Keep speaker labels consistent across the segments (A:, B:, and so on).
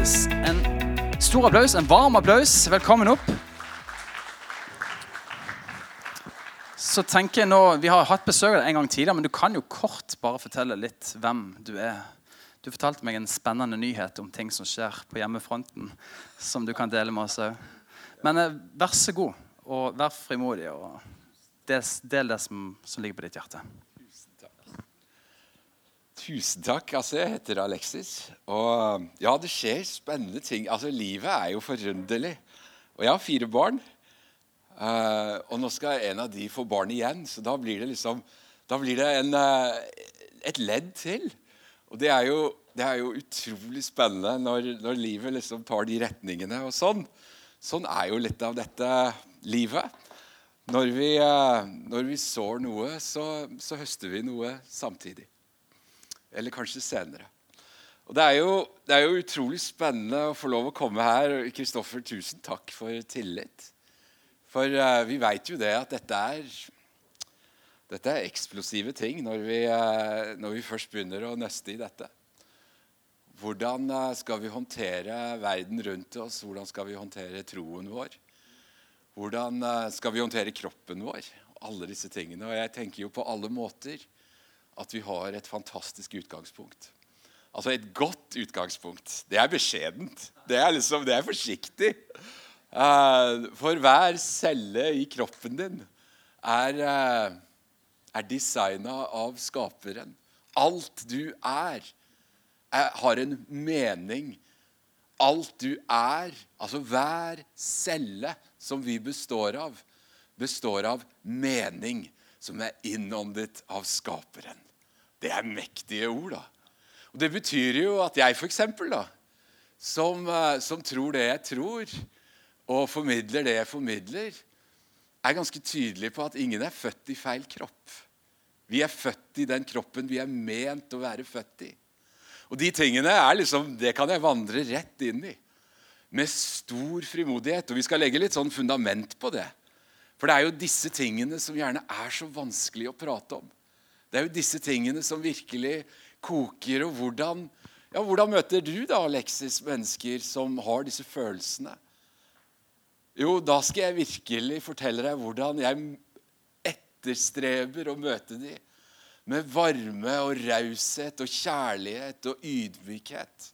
A: Alexis en stor applaus, en varm applaus. Velkommen opp. Så tenker jeg nå, Vi har hatt besøk av deg en gang tidligere, men du kan jo kort bare fortelle litt hvem du er. Du fortalte meg en spennende nyhet om ting som skjer på hjemmefronten, som du kan dele med oss. Men eh, vær så god, og vær frimodig, og del det som, som ligger på ditt hjerte.
B: Tusen takk. Altså, jeg heter Alexis. Og ja, det skjer spennende ting. Altså, Livet er jo forunderlig. Og jeg har fire barn. Uh, og nå skal en av de få barn igjen, så da blir det liksom Da blir det en, uh, et ledd til. Og det er jo, det er jo utrolig spennende når, når, livet liksom tar de retningene. Og sånn. Sånn er jo litt av dette livet. Når vi, uh, når vi sår noe, så, så høster vi noe samtidig. Eller kanskje senere. Og det er, jo, det er, jo, utrolig spennende å få lov å komme her. Kristoffer, tusen takk for tillit. For uh, vi veit jo det at dette er, dette er eksplosive ting når vi, uh, når vi, først begynner å nøste i dette. Hvordan uh, skal vi håndtere verden rundt oss? Hvordan skal vi håndtere troen vår? Hvordan skal vi håndtere kroppen vår? Alle disse tingene. Og jeg tenker jo på alle måter at vi har et fantastisk utgangspunkt. Altså et godt utgangspunkt. Det er beskjedent. Det er, liksom, det er forsiktig. Uh, for hver celle i kroppen din er, uh, er designa av skaperen. Alt du er, er, har en mening. Alt du er, altså hver celle som vi består av, består av mening som er innåndet av Skaperen. Det er mektige ord, da. Og Det betyr jo at jeg, for eksempel, da, som, eh, som tror det jeg tror, og formidler det jeg formidler, er ganske tydelig på at ingen er født i feil kropp. Vi er født i den kroppen vi er ment å være født i. Og de tingene er liksom, det kan jeg vandre rett inn i. Med stor frimodighet. Og vi skal legge litt sånn fundament på det. For det er jo disse tingene som gjerne er så vanskelig å prate om. Det er jo disse tingene som virkelig koker. Og hvordan, ja, hvordan møter du da, Alexis, mennesker som har disse følelsene? Jo, da skal jeg virkelig fortelle deg hvordan jeg etterstreber å møte dem. Med varme og raushet og kjærlighet og ydmykhet.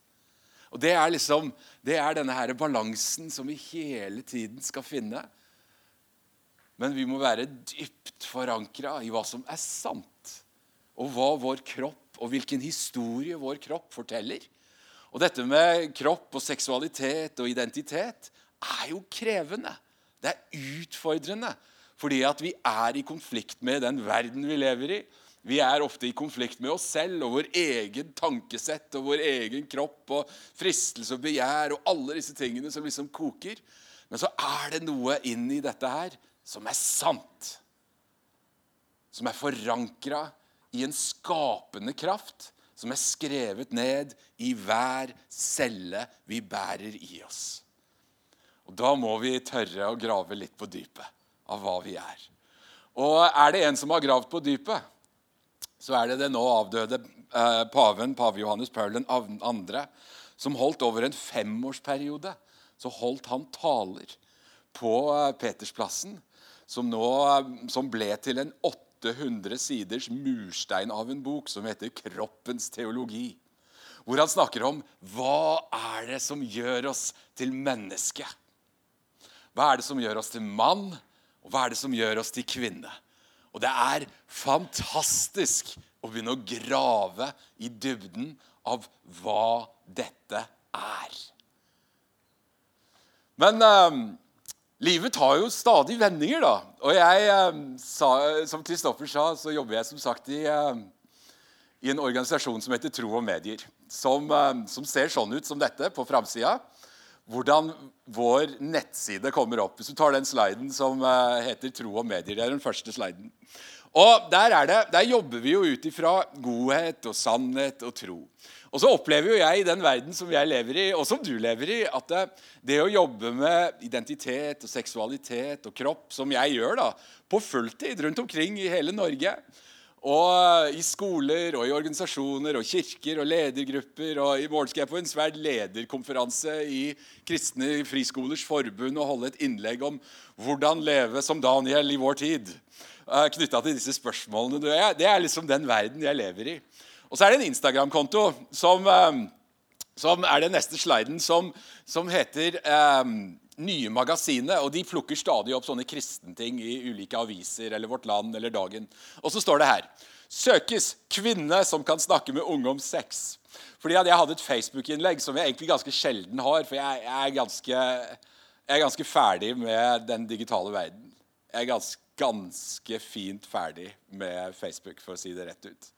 B: Og Det er liksom, det er denne her balansen som vi hele tiden skal finne. Men vi må være dypt forankra i hva som er sant, og hva vår kropp og hvilken historie vår kropp forteller. Og dette med kropp og seksualitet og identitet er jo krevende. Det er utfordrende. Fordi at vi er i konflikt med den verden vi lever i. Vi er ofte i konflikt med oss selv og vår egen tankesett og vår egen kropp og fristelse og begjær og alle disse tingene som liksom koker. Men så er det noe inni dette her som er sant. Som er forankra i en skapende kraft som er skrevet ned i hver celle vi bærer i oss. Og Da må vi tørre å grave litt på dypet av hva vi er. Og er det en som har gravd på dypet, så er det den nå avdøde eh, paven, pave Johannes Paul 2., som holdt over en femårsperiode så holdt han taler på eh, Petersplassen som, nå, som ble til en 800 siders murstein av en bok som heter 'Kroppens teologi'. Hvor han snakker om hva er det som gjør oss til menneske. Hva er det som gjør oss til mann, og hva er det som gjør oss til kvinne? Og det er fantastisk å begynne å grave i dybden av hva dette er. Men um, Livet tar jo stadig vendinger, da. Og jeg, eh, som Kristoffer sa, så jobber jeg som sagt i, eh, i en organisasjon som heter Tro og Medier. Som, eh, som ser sånn ut som dette på framsida. Hvordan vår nettside kommer opp. Hvis du tar den sliden som heter Tro og Medier. Det er den første sliden. Og der, det, der jobber vi jo ut ifra godhet og sannhet og tro. Og så opplever jo jeg i den verden som jeg lever i, og som du lever i, at det, det, å jobbe med identitet og seksualitet og kropp, som jeg gjør da, på fulltid rundt omkring i hele Norge, Og i skoler og i organisasjoner og kirker og ledergrupper. Og i morgen skal jeg på en svært lederkonferanse i Kristne Friskolers Forbund og holde et innlegg om hvordan leve som Daniel i vår tid. Eh, Knytta til disse spørsmålene. Det er liksom den verden jeg lever i. Og så er det en Instagram-konto som, eh, som, er den neste sliden, som, som heter um, Nye Magasinet. og De plukker stadig opp sånne kristenting i ulike aviser eller Vårt Land eller Dagen. Og så står det her Søkes kvinne som kan snakke med unge om sex. Fordi Jeg hadde et Facebook-innlegg som jeg egentlig ganske sjelden har. For jeg, jeg, er ganske, jeg, er ganske, ferdig med den digitale verden. Jeg er ganske, ganske fint ferdig med Facebook, for å si det rett ut.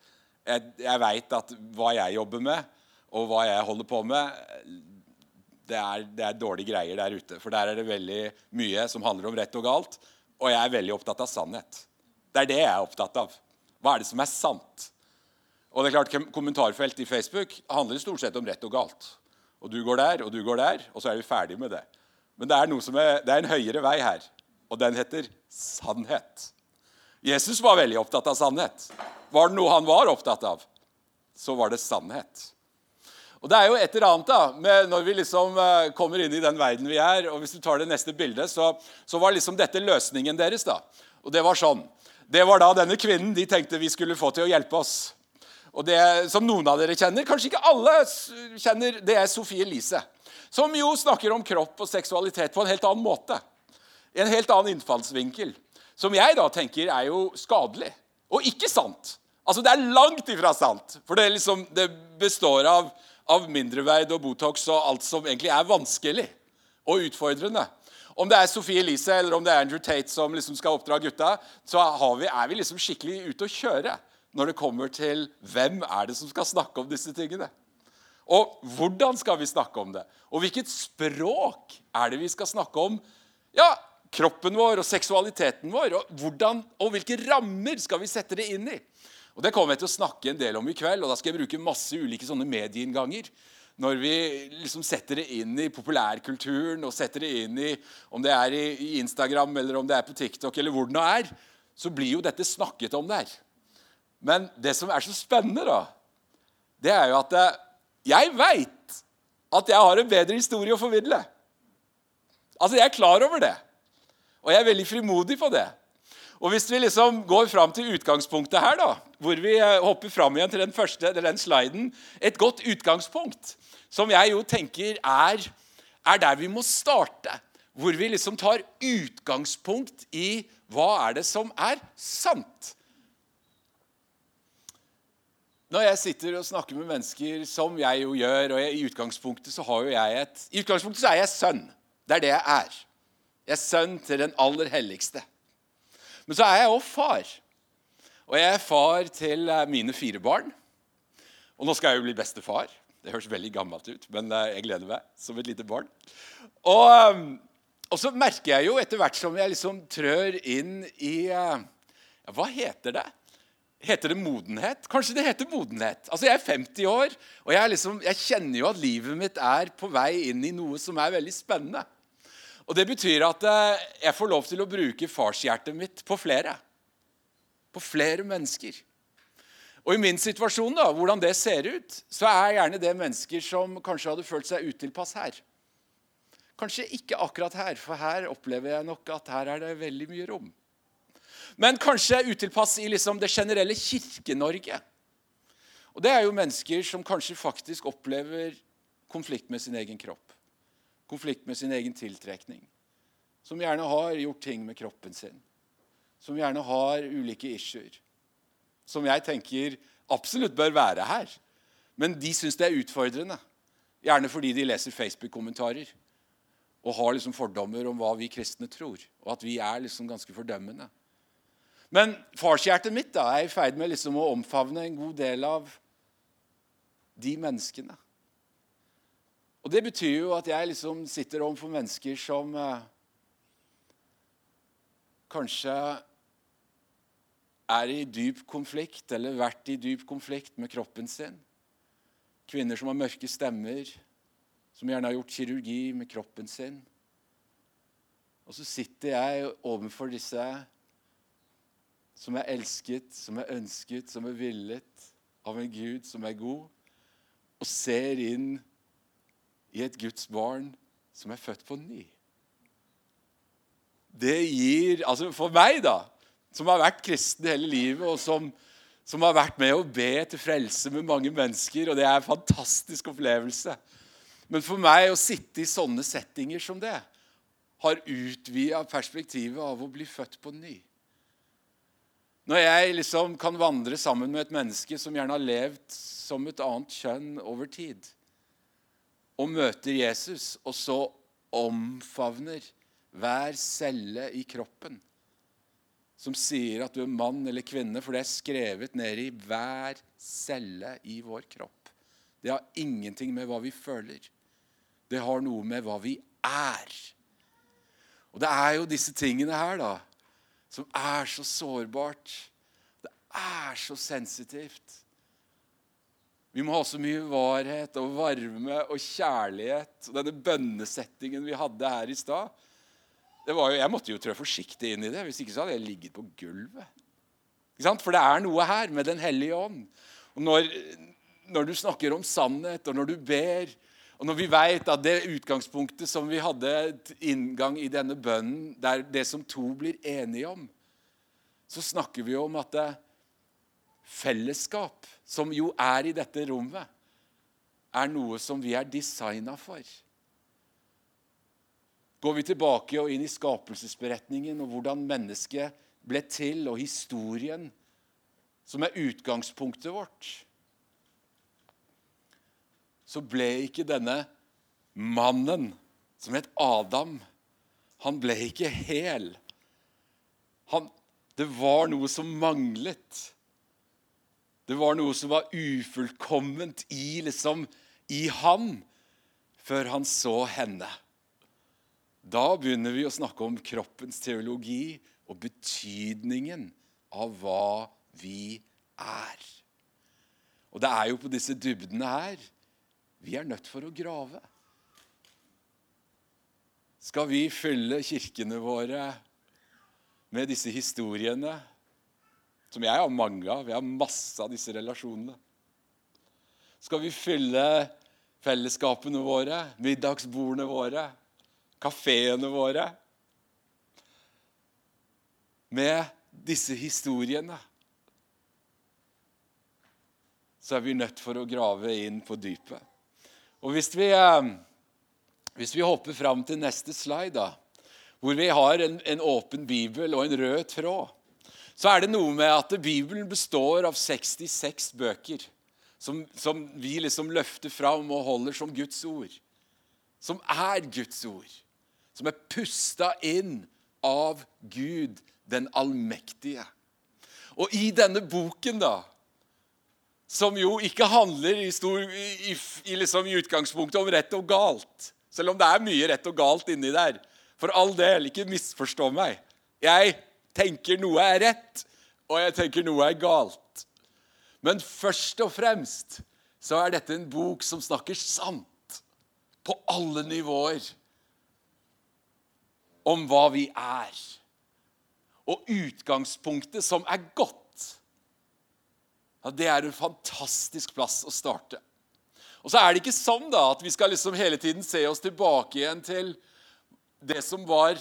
B: Jeg, jeg veit at hva jeg jobber med, og hva jeg holder på med det er, det er, dårlige greier der ute. For der er det veldig mye som handler om rett og galt. Og jeg er veldig opptatt av sannhet. Det er det jeg er opptatt av. Hva er det som er sant? Og det er klart, Kommentarfelt i Facebook handler stort sett om rett og galt. Og du går der, og du går der, og så er vi ferdig med det. Men det er, er, det er en høyere vei her, og den heter sannhet. Jesus var veldig opptatt av sannhet. Var det noe han var opptatt av, så var det sannhet. Og det er jo et eller annet da, når vi liksom uh, kommer inn i den verden vi er. og Hvis du tar det neste bildet, så, så, var liksom dette løsningen deres. da. Og det var sånn. Det var da denne kvinnen de tenkte vi skulle få til å hjelpe oss. Og det Som noen av dere kjenner, kanskje ikke alle kjenner, det er Sofie Elise. Som jo snakker om kropp og seksualitet på en helt annen måte. En helt annen innfallsvinkel. Som jeg da tenker er jo skadelig. Og ikke sant. Altså Det er langt ifra sant. For det, liksom, det består av av mindreverd og Botox og alt som egentlig er vanskelig og utfordrende. Om det er Sophie Elise eller om det er Andrew Tate som liksom skal oppdra gutta, så vi, er vi liksom skikkelig ute å kjøre når det kommer til hvem er det som skal snakke om disse tingene. Og hvordan skal vi snakke om det? Og hvilket språk er det vi skal snakke om? Ja, kroppen vår og seksualiteten vår. Og, hvordan, og hvilke rammer skal vi sette det inn i? Og Det kommer jeg til å snakke en del om i kveld, og da skal jeg bruke masse ulike sånne medieinnganger. Når vi liksom setter det inn i populærkulturen og setter det inn i om det er i Instagram eller om det er på TikTok, eller hvor det nå er, så blir jo dette snakket om der. Men det som er så spennende, da, det er jo at eh, jeg veit at jeg har en bedre historie å formidle. Altså, Jeg er klar over det, og jeg er veldig frimodig på det. Og Hvis vi liksom går fram til utgangspunktet her, da, hvor vi eh, hopper fram igjen til den første, den sliden Et godt utgangspunkt, som jeg jo tenker er, er der vi må starte. Hvor vi liksom tar utgangspunkt i hva er det som er sant. Når jeg sitter og snakker med mennesker, som jeg jo gjør og jeg, I utgangspunktet så har jo jeg et, i utgangspunktet så er jeg sønn. Det er det jeg er. Jeg er sønn til den aller helligste. Men så er jeg òg far. Og jeg er far til eh, mine fire barn. Og nå skal jeg jo bli bestefar. Det høres veldig gammelt ut, men eh, jeg gleder meg som et lite barn. Og, ehm, og så merker jeg jo etter hvert som jeg liksom trør inn i eh, ja, Hva heter det? Heter det modenhet? Kanskje det heter modenhet. Altså Jeg er 50 år, og jeg, liksom, jeg kjenner jo at livet mitt er på vei inn i noe som er veldig spennende. Og Det betyr at eh, jeg får lov til å bruke farshjertet mitt på flere. På flere mennesker. Og I min situasjon, da, hvordan det ser ut, så er gjerne det mennesker som kanskje hadde følt seg utilpass her. Kanskje ikke akkurat her, for her opplever jeg nok at her er det veldig mye rom. Men kanskje utilpass i liksom det generelle Kirke-Norge. Og Det er jo mennesker som kanskje faktisk opplever konflikt med sin egen kropp konflikt med sin egen tiltrekning. Som gjerne har gjort ting med kroppen sin. Som gjerne har ulike issuer. Som jeg tenker absolutt bør være her. Men de syns det er utfordrende. Gjerne fordi de leser Facebook-kommentarer og har liksom fordommer om hva vi kristne tror. Og at vi er liksom ganske fordømmende. Men farshjertet mitt da, er i ferd med liksom å omfavne en god del av de menneskene. Og Det betyr jo at jeg liksom sitter overfor mennesker som eh, kanskje er i dyp konflikt, eller vært i dyp konflikt med kroppen sin. Kvinner som har mørke stemmer, som gjerne har gjort kirurgi med kroppen sin. Og så sitter jeg overfor disse som er elsket, som er ønsket, som er villet av en Gud som er god, og ser inn i et Guds barn som er født på ny. Det gir Altså for meg, da, som har vært kristen hele livet, og som, som har vært med å be til frelse med mange mennesker, og det er en fantastisk opplevelse. Men for meg å sitte i sånne settinger som det har utvida perspektivet av å bli født på ny. Når jeg liksom kan vandre sammen med et menneske som gjerne har levd som et annet kjønn over tid, og møter Jesus, og så omfavner hver celle i kroppen som sier at du er mann eller kvinne, for det er skrevet ned i hver celle i vår kropp. Det har ingenting med hva vi føler. Det har noe med hva vi er. Og det er jo disse tingene her, da, som er så sårbart. Det er så sensitivt. Vi må ha så mye varhet og varme og kjærlighet. Og denne bønnesettingen vi hadde her i stad Jeg måtte jo trå forsiktig inn i det. Hvis ikke så hadde jeg ligget på gulvet. For det er noe her med Den hellige ånd. Og når, når du snakker om sannhet, og når du ber, og når vi vet at det utgangspunktet som vi hadde inngang i denne bønnen, det er det som to blir enige om, så snakker vi om at det, fellesskap, som jo er i dette rommet, er noe som vi er designa for. Går vi tilbake og inn i skapelsesberetningen og hvordan mennesket ble til, og historien som er utgangspunktet vårt, så ble ikke denne mannen som het Adam, han ble ikke hel. Han, det var noe som manglet. Det var noe som var ufullkomment i, liksom, i han før han så henne. Da begynner vi å snakke om kroppens teologi og betydningen av hva vi er. Og det er jo på disse dybdene her vi er nødt for å grave. Skal vi fylle kirkene våre med disse historiene som jeg har mange av. Jeg har masse av disse relasjonene. Skal vi fylle fellesskapene våre, middagsbordene våre, kafeene våre med disse historiene, så er vi nødt for å grave inn på dypet. Og hvis vi, eh, hvis vi hopper fram til neste slide, da, hvor vi har en, en åpen bibel og en rød tråd så er det noe med at Bibelen består av 66 bøker som, som, vi liksom løfter fram og holder som Guds ord. Som er Guds ord. Som er pusta inn av Gud den allmektige. Og i denne boken, da, som jo ikke handler i, stor, i, i, liksom i utgangspunktet om rett og galt Selv om det er mye rett og galt inni der. For all del, ikke misforstå meg. Jeg tenker noe er rett, og jeg tenker noe er galt. Men først og fremst så er dette en bok som snakker sant på alle nivåer om hva vi er. Og utgangspunktet, som er godt, ja, det er en fantastisk plass å starte. Og så er det ikke sånn da, at vi skal liksom hele tiden se oss tilbake igjen til det som var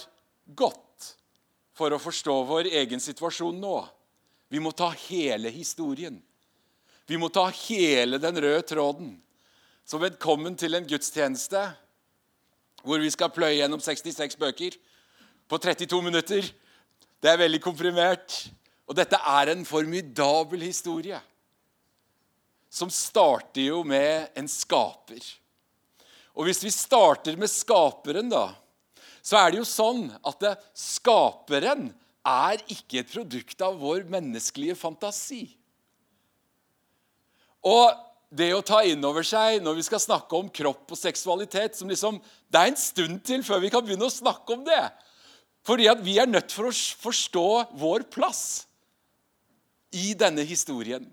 B: godt for å forstå vår egen situasjon nå. Vi må ta hele historien. Vi må ta hele den røde tråden. Så velkommen til en gudstjeneste hvor vi skal pløye gjennom 66 bøker på 32 minutter. Det er veldig komprimert. Og dette er en formidabel historie. Som starter jo med en skaper. Og hvis vi starter med skaperen, da, så er det jo sånn at det, skaperen er ikke et produkt av vår menneskelige fantasi. Og det å ta inn over seg når vi skal snakke om kropp og seksualitet som liksom, Det er en stund til før vi kan begynne å snakke om det. Fordi at vi er nødt for å forstå vår plass i denne historien.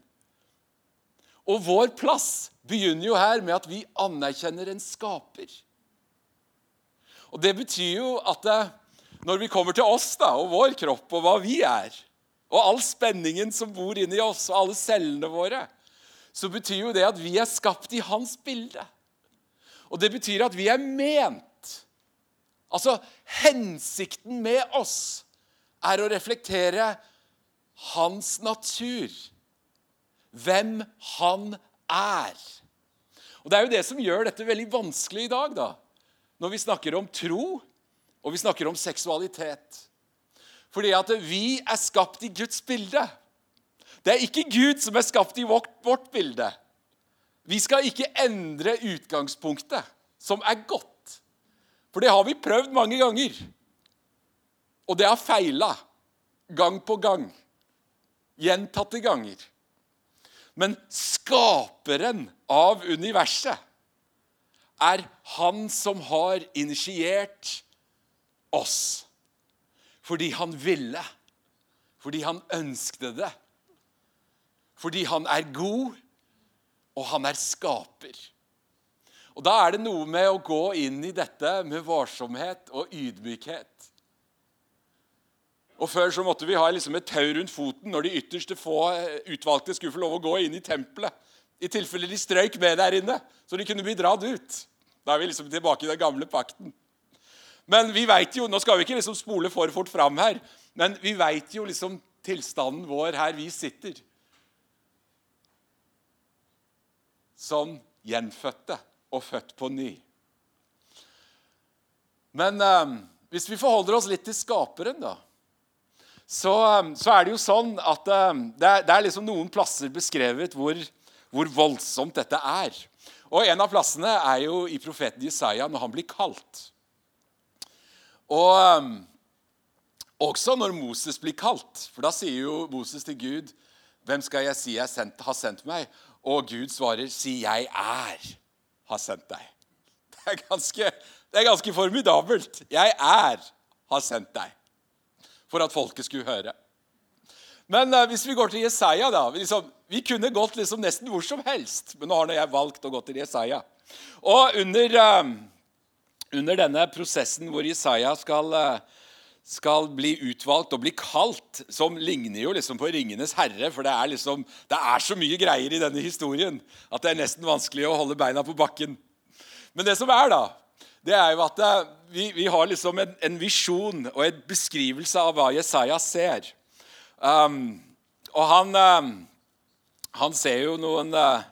B: Og vår plass begynner jo her med at vi anerkjenner en skaper. Og Det betyr jo at det, når vi kommer til oss da, og vår kropp og hva vi er, og all spenningen som bor inni oss, og alle cellene våre, så betyr jo det at vi er skapt i hans bilde. Og det betyr at vi er ment. Altså, hensikten med oss er å reflektere hans natur. Hvem han er. Og Det er jo det som gjør dette veldig vanskelig i dag, da. Når vi snakker om tro, og vi snakker om seksualitet. Fordi at vi er skapt i Guds bilde. Det er ikke Gud som er skapt i vårt, vårt bilde. Vi skal ikke endre utgangspunktet, som er godt. For det har vi prøvd mange ganger. Og det har feila gang på gang. Gjentatte ganger. Men skaperen av universet er han som har initiert oss. Fordi han ville. Fordi han ønskte det. Fordi han er god, og han er skaper. Og Da er det noe med å gå inn i dette med varsomhet og ydmykhet. Og Før så måtte vi ha liksom et tau rundt foten når de ytterste få utvalgte skulle få lov å gå inn i tempelet. I tilfelle de strøyk med der inne, så de kunne bli dratt ut. Da er vi liksom tilbake i den gamle pakten. Men vi vet jo, Nå skal vi ikke liksom spole for fort fram her, men vi veit jo liksom tilstanden vår her vi sitter. Som gjenfødte og født på ny. Men eh, hvis vi forholder oss litt til skaperen, da så, um, så, er det jo sånn at eh, det er, det er liksom noen plasser beskrevet hvor, hvor, voldsomt dette er. Og En av plassene er jo i profeten Jesaja når han blir kalt. Og um, også når Moses blir kalt. For da sier jo Moses til Gud, 'Hvem skal jeg si jeg sendt, har sendt meg?' Og Gud svarer, 'Si jeg er har sendt deg'. Det er ganske, det er ganske formidabelt. 'Jeg er har sendt deg' for at folket skulle høre. Men uh, hvis vi går til Jesaja, da liksom, Vi kunne gått liksom nesten hvor som helst, men nå har jeg valgt å gå til Jesaja. Og under, uh, under denne prosessen hvor Jesaja skal, uh, skal bli utvalgt og bli kalt, som ligner jo liksom på 'Ringenes herre', for det er, liksom, det er så mye greier i denne historien at det er nesten vanskelig å holde beina på bakken. Men det som er, da, det er jo at eh, vi, vi har liksom en, en visjon og en beskrivelse av hva Jesaja ser. Um, og han, um, han, ser jo noen, uh,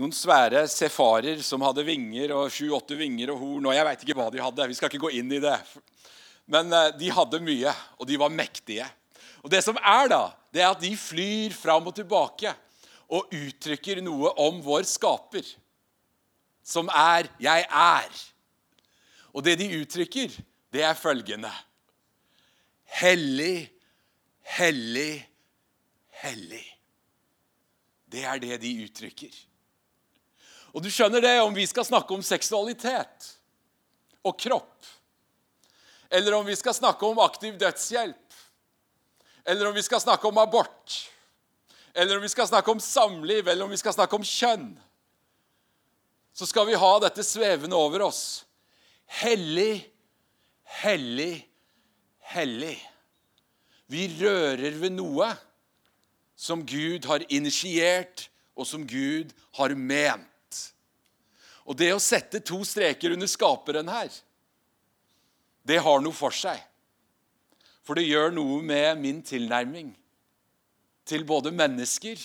B: noen svære sefarer som hadde vinger og sju-åtte vinger og horn. og Jeg veit ikke hva de hadde. Vi skal ikke gå inn i det. Men uh, de hadde mye, og de var mektige. Og Det som er da, det er at de flyr fram og tilbake og uttrykker noe om vår skaper, som er 'jeg er'. Og det de uttrykker, det er følgende Hellig, hellig, hellig. Det er det de uttrykker. Og du skjønner det om vi skal snakke om seksualitet og kropp, eller om vi skal snakke om aktiv dødshjelp, eller om vi skal snakke om abort, eller om vi skal snakke om samliv, eller om vi skal snakke om kjønn, så skal vi ha dette svevende over oss Hellig, hellig, hellig. Vi rører ved noe som Gud har initiert, og som Gud har ment. Og det å sette to streker under skaperen her, det har noe for seg. For det gjør noe med min tilnærming til både mennesker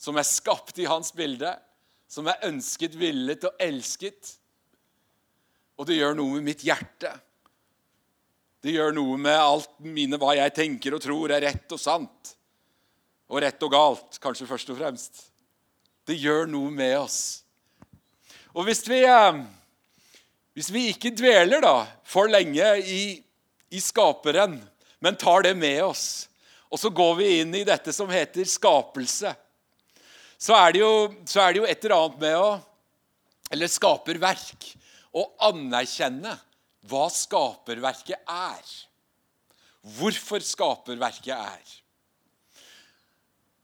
B: som er skapt i hans bilde, som er ønsket, villet og elsket, og det gjør noe med mitt hjerte. Det gjør noe med alt mine, hva jeg tenker og tror er rett og sant. Og rett og galt, kanskje først og fremst. Det gjør noe med oss. Og hvis vi, eh, hvis vi ikke dveler da, for lenge i, i skaperen, men tar det med oss, og så går vi inn i dette som heter skapelse, så er det jo, er det jo et eller annet med å Eller skaperverk å anerkjenne hva skaperverket er. Hvorfor skaperverket er.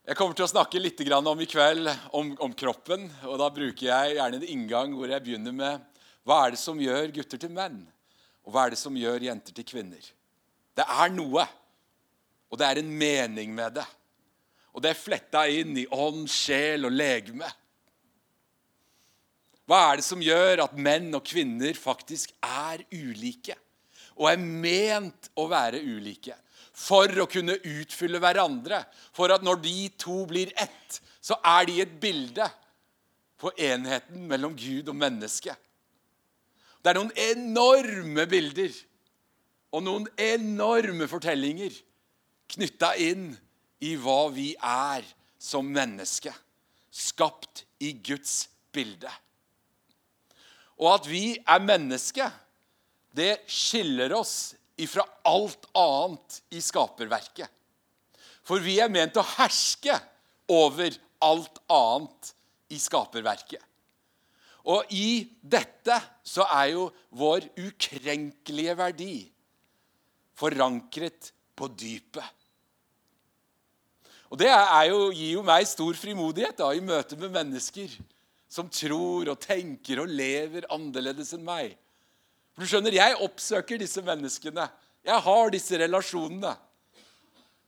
B: Jeg kommer til å snakke litt om i kveld om, om, kroppen. og Da bruker jeg gjerne en inngang hvor jeg begynner med hva er det som gjør gutter til menn, og hva er det som gjør jenter til kvinner. Det er noe. Og det er en mening med det. Og det er fletta inn i ånd, sjel og legeme. Hva er det som gjør at menn og kvinner faktisk er ulike? Og er ment å være ulike? For å kunne utfylle hverandre. For at når de to blir ett, så er de et bilde på enheten mellom Gud og menneske. Det er noen enorme bilder og noen enorme fortellinger knytta inn i hva vi er som menneske. Skapt i Guds bilde. Og at vi er menneske, det skiller oss ifra alt annet i skaperverket. For vi er ment å herske over alt annet i skaperverket. Og i dette så er jo vår ukrenkelige verdi forankret på dypet. Og Det jo, gir jo meg stor frimodighet da, i møte med mennesker som tror og tenker og lever annerledes enn meg. For du skjønner, Jeg oppsøker disse menneskene. Jeg har disse relasjonene.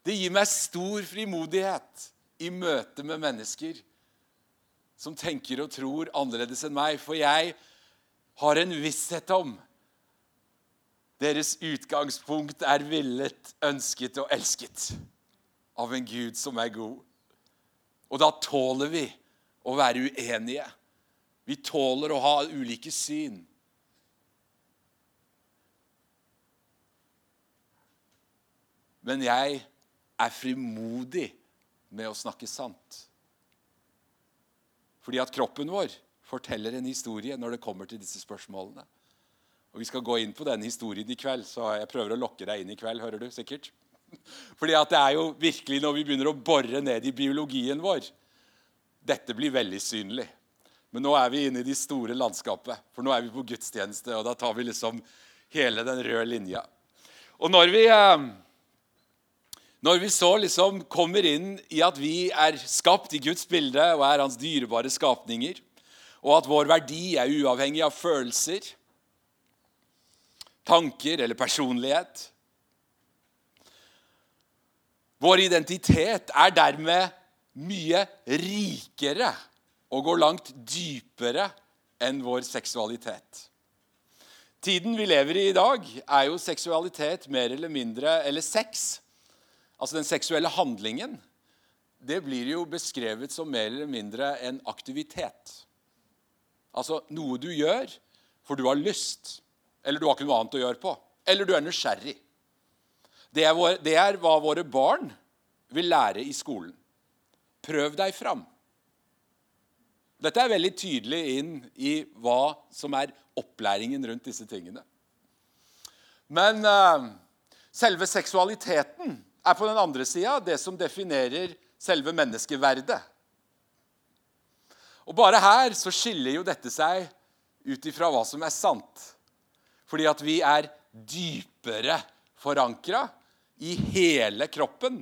B: Det gir meg stor frimodighet i møte med mennesker som tenker og tror annerledes enn meg. For jeg har en visshet om deres utgangspunkt er villet, ønsket og elsket av en Gud som er god. Og da tåler vi å være uenige. Vi tåler å ha ulike syn. Men jeg er frimodig med å snakke sant. Fordi at kroppen vår forteller en historie når det kommer til disse spørsmålene. Og Vi skal gå inn på denne historien i kveld, så jeg prøver å lokke deg inn i kveld. hører du sikkert? Fordi at det er jo virkelig når vi begynner å bore ned i biologien vår, dette blir veldig synlig. Men nå er vi inne i de store landskapet, for nå er vi på gudstjeneste. Og da tar vi liksom hele den røde linja. Og når vi, eh, når vi så liksom kommer inn i at vi er skapt i Guds bilde og er hans dyrebare skapninger, og at vår verdi er uavhengig av følelser, tanker eller personlighet Vår identitet er dermed mye rikere og går langt dypere enn vår seksualitet. Tiden vi lever i i dag, er jo seksualitet mer eller mindre Eller sex. Altså den seksuelle handlingen. Det blir jo beskrevet som mer eller mindre en aktivitet. Altså noe du gjør for du har lyst, eller du har ikke noe annet å gjøre på. Eller du er nysgjerrig. Det er, vår, det er hva våre barn vil lære i skolen. Prøv deg fram. Dette er veldig tydelig inn i hva som er opplæringen rundt disse tingene. Men uh, selve seksualiteten er på den andre sida det som definerer selve menneskeverdet. Og Bare her så skiller jo dette seg ut ifra hva som er sant. Fordi at vi er dypere forankra i hele kroppen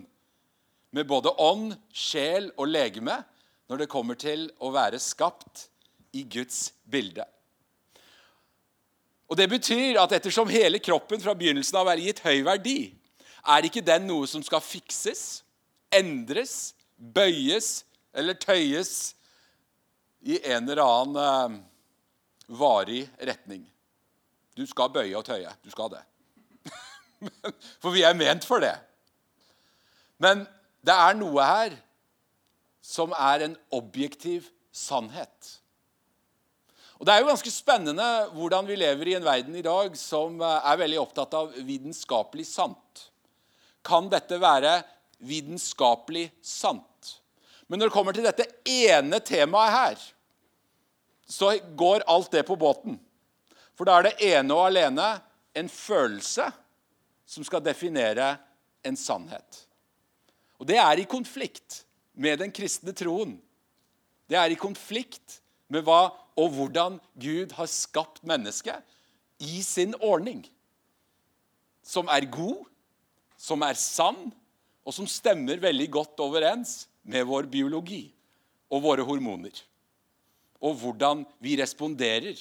B: med både ånd, sjel og legeme når det kommer til å være skapt i Guds bilde. Og Det betyr at ettersom hele kroppen fra begynnelsen av er gitt høy verdi, er ikke den noe som skal fikses, endres, bøyes eller tøyes i en eller annen uh, varig retning. Du skal bøye og tøye. Du skal det. For vi er ment for det. Men det er noe her som er en objektiv sannhet. Og Det er jo ganske spennende hvordan vi lever i en verden i dag som eh, er veldig opptatt av vitenskapelig sant. Kan dette være vitenskapelig sant? Men når det kommer til dette ene temaet her, så går alt det på båten. For da er det ene og alene en følelse som skal definere en sannhet. Og det er i konflikt med den kristne troen. Det er i konflikt med hva og hvordan Gud har skapt mennesket i sin ordning. Som er god, som er sann, og som stemmer veldig godt overens med vår biologi og våre hormoner. Og hvordan vi responderer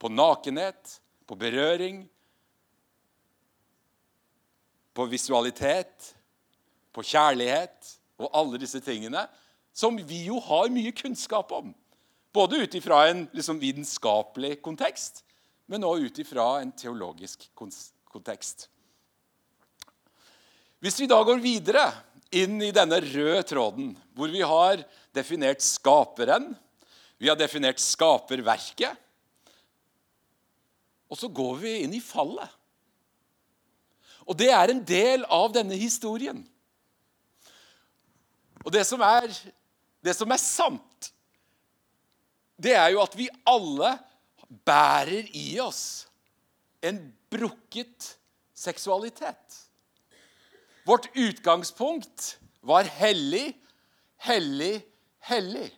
B: på nakenhet, på berøring, på visualitet, på kjærlighet og alle disse tingene, som vi jo har mye kunnskap om. Både ut ifra en liksom, vitenskapelig kontekst, men også ut ifra en teologisk kontekst. Hvis vi da går videre inn i denne røde tråden, hvor vi har definert skaperen, vi har definert skaperverket, og så går vi inn i fallet. Og det er en del av denne historien. Og det som er, det som er sant, det er jo at vi alle bærer i oss en brukket seksualitet. Vårt utgangspunkt var hellig, hellig, hellig.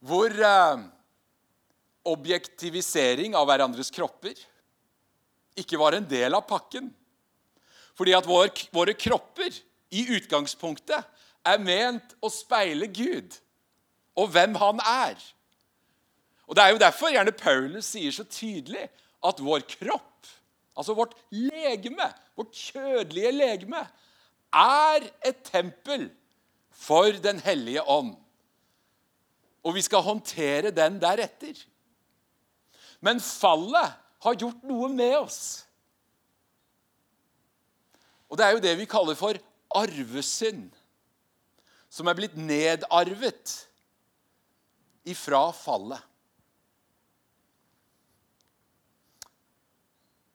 B: Hvor eh, objektivisering av hverandres kropper ikke var en del av pakken. Fordi at vår, våre kropper i utgangspunktet er ment å speile Gud og hvem han er. Og Det er jo derfor gjerne Paulus sier så tydelig at vår kropp, altså vårt legeme, vårt kjødelige legeme, er et tempel for Den hellige ånd. Og vi skal håndtere den deretter. Men fallet har gjort noe med oss. Og det er jo det vi kaller for arvesynd, som er blitt nedarvet ifra fallet.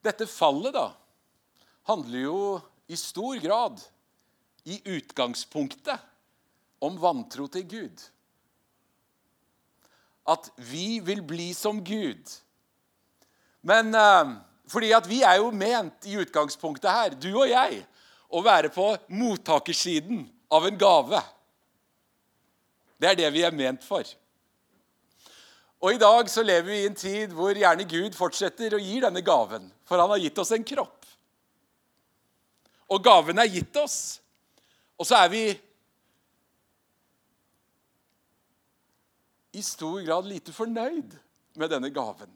B: Dette fallet da, handler jo i stor grad i utgangspunktet om vantro til Gud. At vi vil bli som Gud. Men eh, fordi at vi er jo ment i utgangspunktet her, du og jeg, å være på mottakersiden av en gave. Det er det vi er ment for. Og I dag så lever vi i en tid hvor gjerne Gud fortsetter å gi denne gaven. For han har gitt oss en kropp. Og gaven er gitt oss. Og så er vi i stor grad lite fornøyd med denne gaven.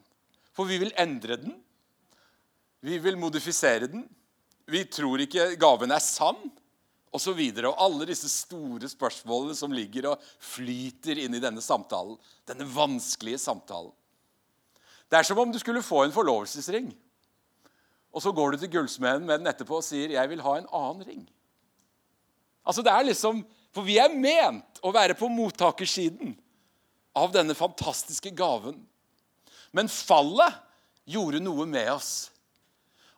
B: For vi vil endre den. Vi vil modifisere den. Vi tror ikke gaven er sann, osv. Og, og alle disse store spørsmålene som ligger og flyter inn i denne samtalen. Denne vanskelige samtalen. Det er som om du skulle få en forlovelsesring. Og så går du til gullsmeden med den etterpå og sier 'Jeg vil ha en annen ring'. Altså det er liksom, For vi er ment å være på mottakersiden av denne fantastiske gaven. Men fallet gjorde noe med oss.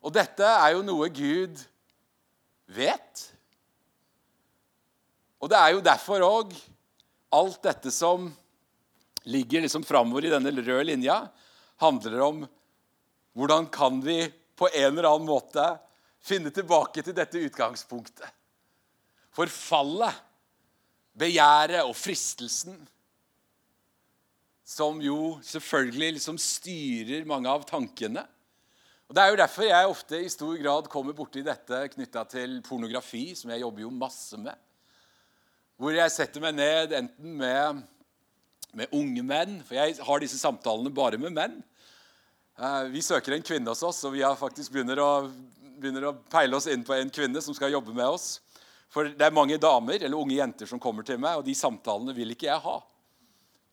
B: Og dette er jo noe Gud vet. Og det er jo derfor òg alt dette som ligger liksom framover i denne røde linja, handler om hvordan kan vi på en eller annen måte finne tilbake til dette utgangspunktet. For fallet, begjæret og fristelsen, som jo selvfølgelig liksom styrer mange av tankene, og Det er jo derfor jeg ofte i stor grad kommer borti dette knytta til pornografi, som jeg jobber jo masse med. Hvor jeg setter meg ned enten med, med unge menn, for jeg har disse samtalene bare med menn. Eh, vi søker en kvinne hos oss, og vi har faktisk begynner å, begynner å peile oss inn på en kvinne som skal jobbe med oss. For det er mange damer eller unge jenter som kommer til meg, og de samtalene vil ikke jeg ha.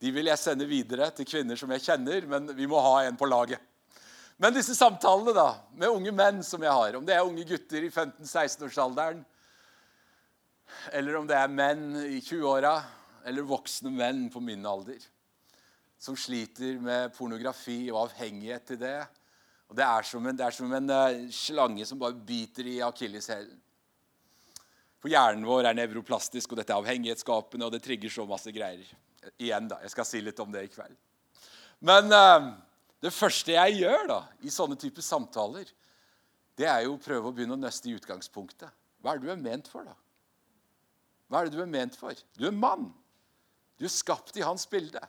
B: De vil jeg sende videre til kvinner som jeg kjenner, men vi må ha en på laget. Men disse samtalene da, med unge menn som jeg har, om det er unge gutter i 15-16-årsalderen, eller om det er menn i 20-åra, eller voksne menn på min alder, som sliter med pornografi og avhengighet til det og Det er som en, er som en uh, slange som bare biter i akilleshælen. For hjernen vår er nevroplastisk, og dette er avhengighetsskapende, og det trigger så masse greier. Igjen, da. Jeg skal si litt om det i kveld. Men uh, det første jeg gjør da, i sånne typer samtaler, det er jo å prøve å begynne å nøste i utgangspunktet. Hva er det du er ment for, da? Hva er det du er ment for? Du er mann. Du er skapt i hans bilde.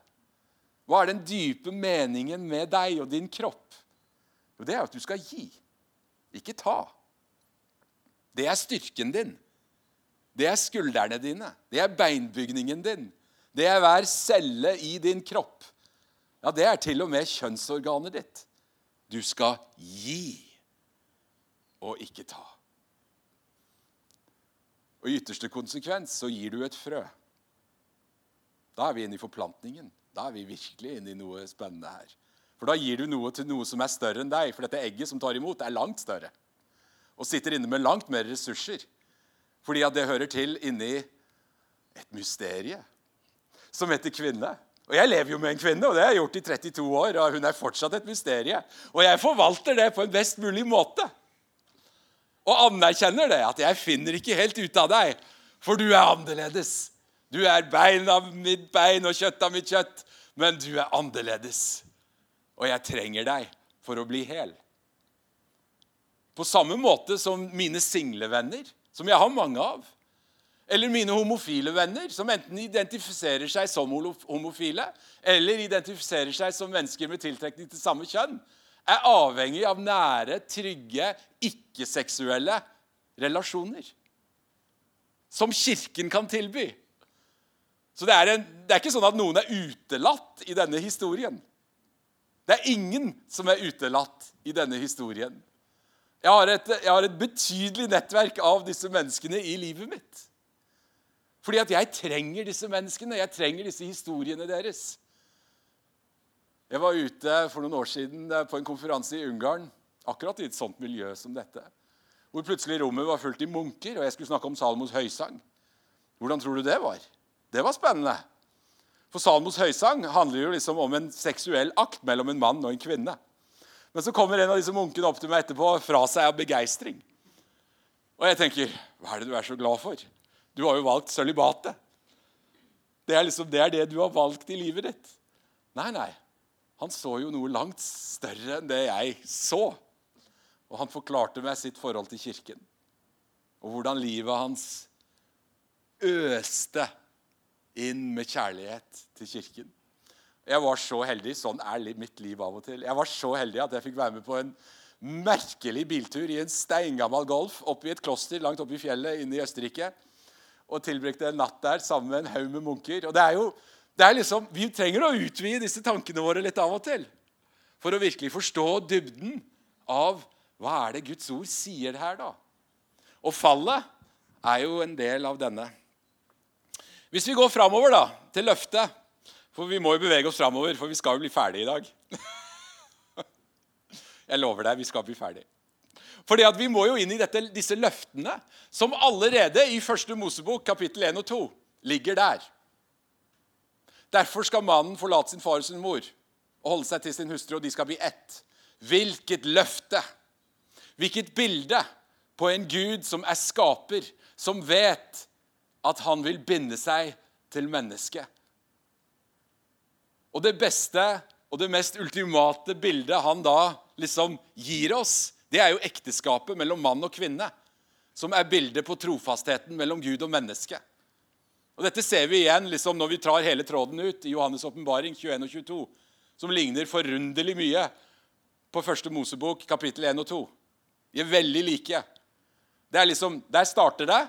B: Hva er den dype meningen med deg og din kropp? Jo, det er at du skal gi, ikke ta. Det er styrken din. Det er skuldrene dine. Det er beinbygningen din. Det er hver celle i din kropp. Ja, det er til og med kjønnsorganet ditt. Du skal gi og ikke ta. Og i ytterste konsekvens så gir du et frø. Da er vi inne i forplantningen. Da er vi virkelig inne i noe spennende her. For da gir du noe til noe som er større enn deg. For dette egget som tar imot, er langt større. Og sitter inne med langt mer ressurser. Fordi at det hører til inni et mysterie som heter kvinne. Og Jeg lever jo med en kvinne, og det har jeg gjort i 32 år. Og hun er fortsatt et mysterie. Og jeg forvalter det på en best mulig måte. Og anerkjenner det, at jeg finner ikke helt ut av deg, for du er annerledes. Du er bein av mitt bein og kjøtt av mitt kjøtt, men du er annerledes. Og jeg trenger deg for å bli hel. På samme måte som mine singlevenner, som jeg har mange av. Eller mine homofile venner, som enten identifiserer seg som homofile eller identifiserer seg som mennesker med tiltrekning til samme kjønn, er avhengig av nære, trygge, ikke-seksuelle relasjoner. Som Kirken kan tilby. Så det er, en, det er ikke sånn at noen er utelatt i denne historien. Det er ingen som er utelatt i denne historien. Jeg har, et, jeg har et betydelig nettverk av disse menneskene i livet mitt. Fordi at jeg trenger disse menneskene. Jeg trenger disse historiene deres. Jeg var ute for noen år siden eh, på en konferanse i Ungarn, akkurat i et sånt miljø som dette, hvor plutselig rommet var fullt i munker, og jeg skulle snakke om Salmos høysang. Hvordan tror du det var? Det var spennende. For Salmos høysang handler jo liksom om en seksuell akt mellom en mann og en kvinne. Men så kommer en av disse munkene opp til meg etterpå fra seg av begeistring. Og jeg tenker, hva er det du er så glad for? Du har jo valgt sølibatet. Det er liksom, det er det du har valgt i livet ditt. Nei, nei. Han så jo noe langt større enn det jeg så. Og han forklarte meg sitt forhold til kirken. Og hvordan livet hans øste inn med kjærlighet til kirken. Jeg var så heldig, Sånn er mitt liv av og til. Jeg var så heldig at jeg fikk være med på en merkelig biltur i en steingammel Golf opp i et kloster langt oppe i fjellet inne i Østerrike. Og tilbrakte en natt der sammen med en haug med munker. Og det er jo det er liksom, Vi trenger å utvide disse tankene våre litt av og til for å virkelig forstå dybden av hva er det Guds ord sier her, da. Og fallet er jo en del av denne. Hvis vi går framover da, til løftet For vi må jo bevege oss framover, for vi skal jo bli ferdige i dag. Jeg lover deg, vi skal bli ferdige. Fordi at Vi må jo inn i dette, disse løftene som allerede i første Mosebok kapittel 1 og 2 ligger der. Derfor skal mannen forlate sin far og sin mor og holde seg til sin hustru, og de skal bli ett. Hvilket løfte! Hvilket bilde på en Gud som er skaper, som vet at han vil binde seg til mennesket. Og det beste og det mest ultimate bildet han da liksom gir oss, det er jo ekteskapet mellom mann og kvinne, som er bildet på trofastheten mellom Gud og menneske. Og Dette ser vi igjen liksom, når vi trar hele tråden ut i Johannes' åpenbaring 21 og 22, som ligner forunderlig mye på første Mosebok, kapittel 1 og 2. De er veldig like. Det er liksom, Der starter det,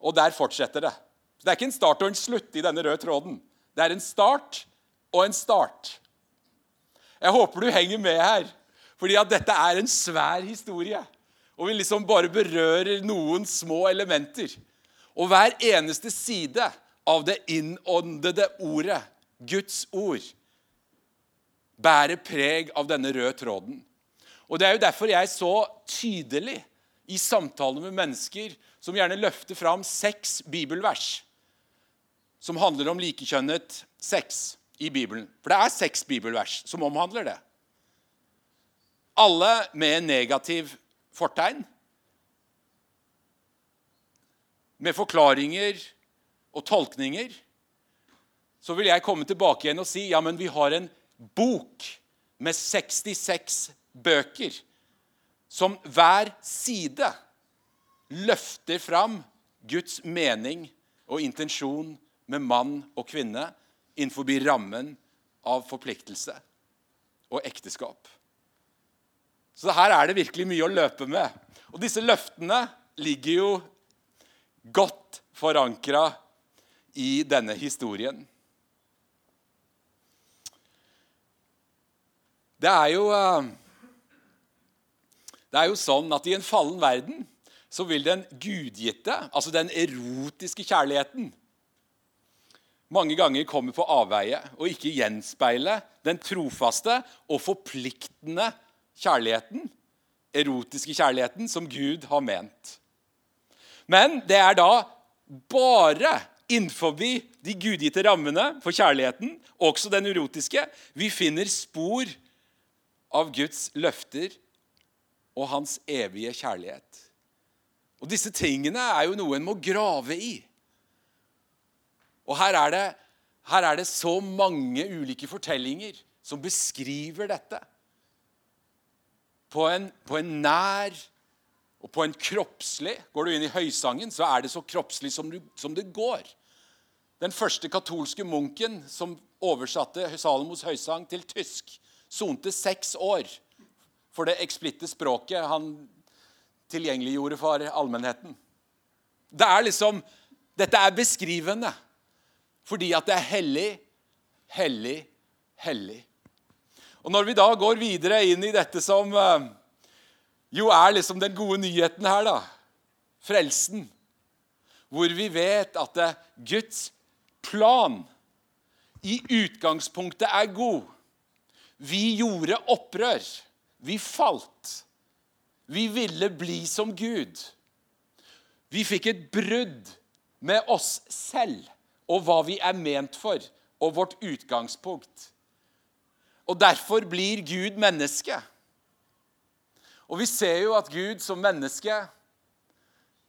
B: og der fortsetter det. Så Det er ikke en start og en slutt i denne røde tråden. Det er en start og en start. Jeg håper du henger med her, fordi at dette er en svær historie. Og vi liksom bare berører noen små elementer. Og hver eneste side av det innåndede ordet, Guds ord, bærer preg av denne røde tråden. Og Det er jo derfor jeg så tydelig i samtaler med mennesker som gjerne løfter fram seks bibelvers som handler om likekjønnet sex i Bibelen. For det er seks bibelvers som omhandler det. Alle med negativ fortegn med forklaringer og tolkninger, så vil jeg komme tilbake igjen og si ja, men vi har en bok med 66 bøker som hver side løfter fram Guds mening og intensjon med mann og kvinne innenfor rammen av forpliktelse og ekteskap. Så her er det virkelig mye å løpe med. Og disse løftene ligger jo godt forankra i denne historien. Det er jo eh, Det er jo sånn at i en fallen verden så vil den gudgitte, altså den erotiske kjærligheten, mange ganger komme på avveie og ikke gjenspeile den trofaste og forpliktende kjærligheten, erotiske kjærligheten, som Gud har ment. Men det er da bare innenfor de gudgitte rammene for kjærligheten, også den erotiske, vi finner spor av Guds løfter og hans evige kjærlighet. Og Disse tingene er jo noe en må grave i. Og her er, det, her er det så mange ulike fortellinger som beskriver dette. På en, på en nær og på en kroppslig Går du inn i høysangen, så er det så kroppslig som, du, som det går. Den første katolske munken som oversatte Salomos høysang til tysk, sonte seks år for det eksplitte språket han tilgjengeliggjorde for allmennheten. Det er liksom, Dette er beskrivende fordi at det er hellig, hellig, hellig. Og Når vi da går videre inn i dette som uh, jo er liksom den gode nyheten her, da Frelsen. Hvor vi vet at Guds plan i utgangspunktet er god. Vi gjorde opprør. Vi falt. Vi ville bli som Gud. Vi fikk et brudd med oss selv og hva vi er ment for, og vårt utgangspunkt. Og derfor blir Gud menneske. Og vi ser jo at Gud som menneske,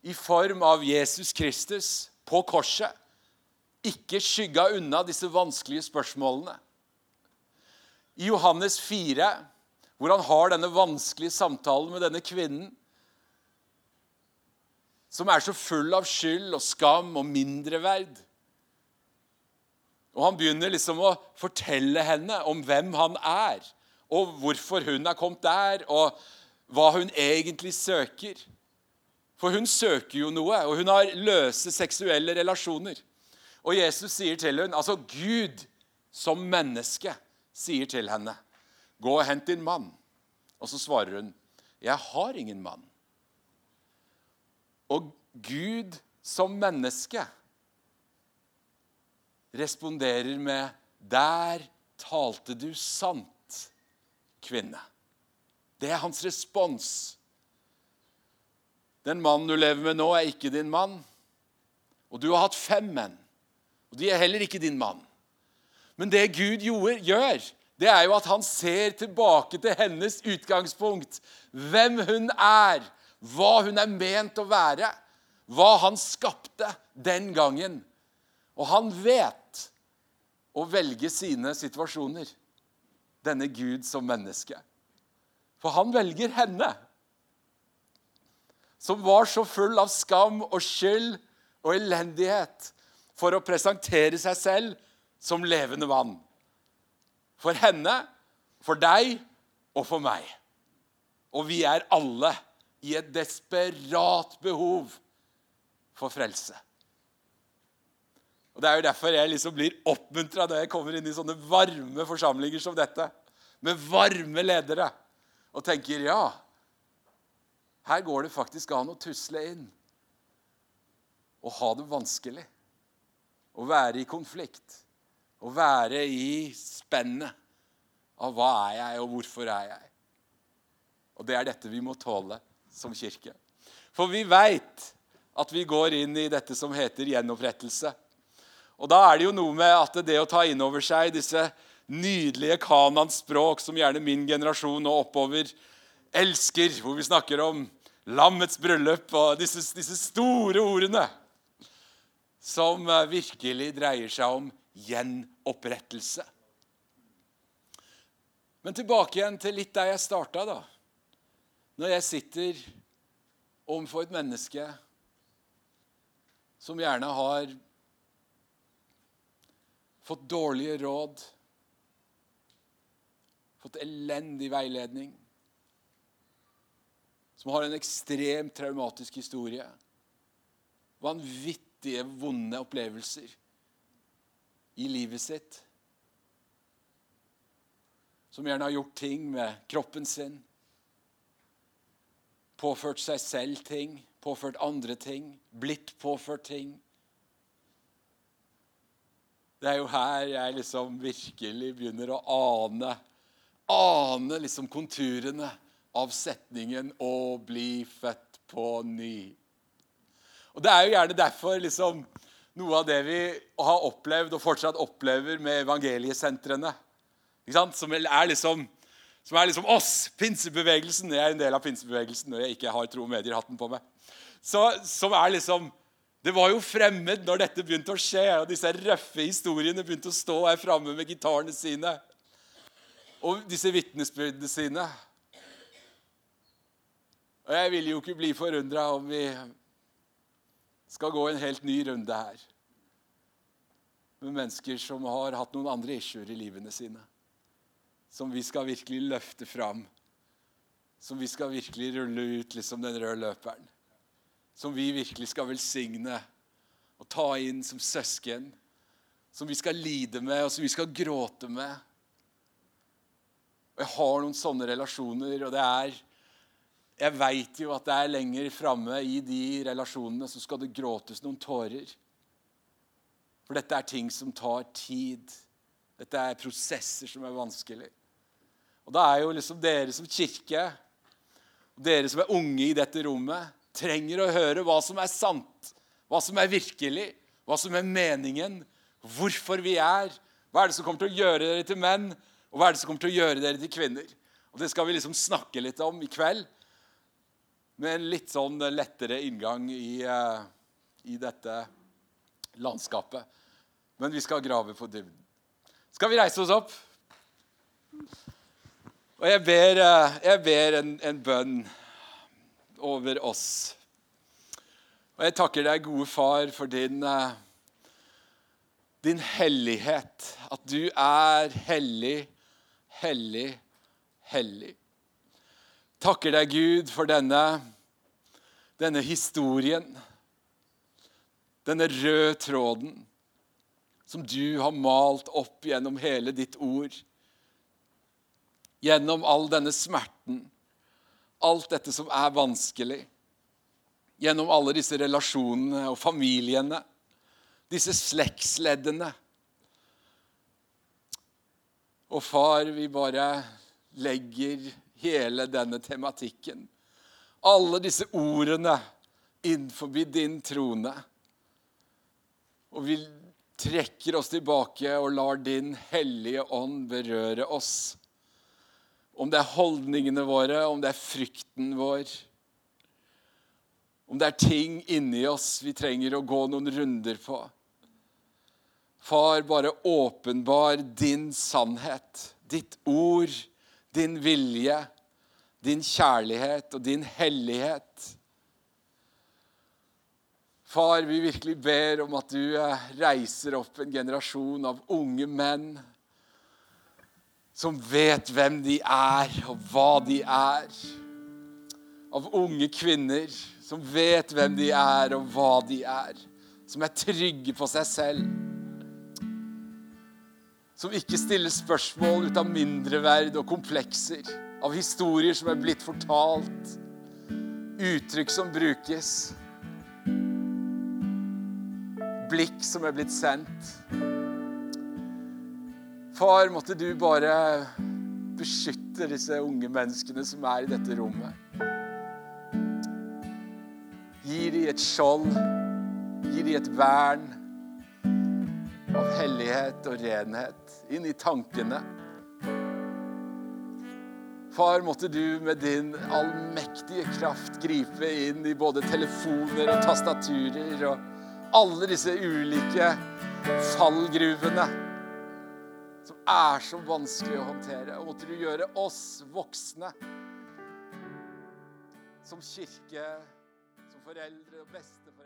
B: i form av Jesus Kristus på korset, ikke skygga unna disse vanskelige spørsmålene. I Johannes 4 hvor han har denne vanskelige samtalen med denne kvinnen, som er så full av skyld og skam og mindreverd. Og Han begynner liksom å fortelle henne om hvem han er, og hvorfor hun er kommet der, og hva hun egentlig søker. For hun søker jo noe, og hun har løse seksuelle relasjoner. Og Jesus sier til henne, altså Gud som menneske sier til henne Gå og hent din mann. Og så svarer hun, 'Jeg har ingen mann'. Og Gud som menneske responderer med, 'Der talte du sant, kvinne'. Det er hans respons. Den mannen du lever med nå, er ikke din mann. Og du har hatt fem menn, og de er heller ikke din mann. Men det Gud gjør, det er jo at han ser tilbake til hennes utgangspunkt. Hvem hun er, hva hun er ment å være. Hva han skapte den gangen. Og han vet å velge sine situasjoner. Denne Gud som menneske. For han velger henne. Som var så full av skam og skyld og elendighet for å presentere seg selv som levende vann. For henne, for deg og for meg. Og vi er alle i et desperat behov for frelse. Og Det er jo derfor jeg liksom blir oppmuntra når jeg kommer inn i sånne varme forsamlinger som dette, med varme ledere, og tenker ja, her går det faktisk an å tusle inn og ha det vanskelig. Å være i konflikt. Å være i spennet av hva er jeg, og hvorfor er jeg. Og det er dette vi må tåle som kirke. For vi veit at vi går inn i dette som heter gjenopprettelse. Og da er det jo noe med at det å ta inn over seg disse nydelige Kanans språk, som gjerne min generasjon og oppover elsker, hvor vi snakker om lammets bryllup og disse, disse store ordene, som virkelig dreier seg om gjenopprettelse. Men tilbake igjen til litt der jeg starta, da. Når jeg sitter overfor et menneske som gjerne har fått dårlige råd, fått elendig veiledning, som har en ekstremt traumatisk historie, vanvittige, vonde opplevelser i livet sitt. Som gjerne har gjort ting med kroppen sin. Påført seg selv ting påført andre ting, blitt påført ting. Det er jo her jeg liksom virkelig begynner å ane Ane liksom konturene av setningen 'å bli født på ny'. Og Det er jo gjerne derfor liksom noe av det vi har opplevd og fortsatt opplever med evangeliesentrene, som er liksom som er liksom oss, pinsebevegelsen. Jeg er en del av pinsebevegelsen når jeg ikke har tro og medier-hatten på meg. Så, som er liksom, Det var jo fremmed når dette begynte å skje, og disse røffe historiene begynte å stå her framme med gitarene sine og disse vitnesbyrdene sine. Og jeg vil jo ikke bli forundra om vi skal gå en helt ny runde her med mennesker som har hatt noen andre issuer i livene sine som vi skal virkelig løfte fram. Som vi skal virkelig rulle ut liksom den røde løperen. Som vi virkelig skal velsigne og ta inn som søsken. Som vi skal lide med, og som vi skal gråte med. Og Jeg har noen sånne relasjoner, og det er Jeg veit jo at det er lenger framme i de relasjonene så skal det gråtes noen tårer. For dette er ting som tar tid. Dette er prosesser som er vanskelig. Og da er jo liksom dere som kirke, og dere som er unge i dette rommet, trenger å høre hva som er sant, hva som er virkelig, hva som er meningen, hvorfor vi er. Hva er det som kommer til å gjøre dere til menn, og hva er det som kommer til å gjøre dere til kvinner? Og Det skal vi liksom snakke litt om i kveld, med en litt sånn lettere inngang i, uh, i dette landskapet. Men vi skal grave på dybden. Skal vi reise oss opp? Og jeg ber, eh, jeg ber en, en, bønn over oss. Og jeg takker deg, gode far, for din, eh, din hellighet. At du er hellig, hellig, hellig. Takker deg, Gud, for denne, denne historien. Denne røde tråden som du har malt opp gjennom hele ditt ord gjennom all denne smerten, alt dette som er vanskelig, gjennom alle disse relasjonene og familiene, disse slektsleddene. Og far, vi bare legger hele denne tematikken, alle disse ordene, innenfor din trone. Og vi trekker oss tilbake og lar din hellige ånd berøre oss om det er holdningene våre, om det er frykten vår. Om det er ting inni oss vi trenger å gå noen runder på. Far, bare åpenbar din sannhet, ditt ord, din vilje, din kjærlighet og din hellighet. Far, vi virkelig ber om at du eh, reiser opp en generasjon av unge menn som vet hvem de er, og hva de er. Av unge kvinner som vet hvem de er, og hva de er. Som er trygge på seg selv. Som ikke stiller spørsmål ut av mindreverd og komplekser. Av historier som er blitt fortalt. Uttrykk som brukes. Blikk som er blitt sendt. Far, måtte du bare beskytte disse unge menneskene som er i dette rommet. Gi dem et skjold, gi dem et vern av hellighet og renhet inn i tankene. Far, måtte du med din allmektige kraft gripe inn i både telefoner og tastaturer og alle disse ulike fallgruvene som er så vanskelig å håndtere. Og måtte du gjøre oss voksne som kirke, som foreldre og besteforeldre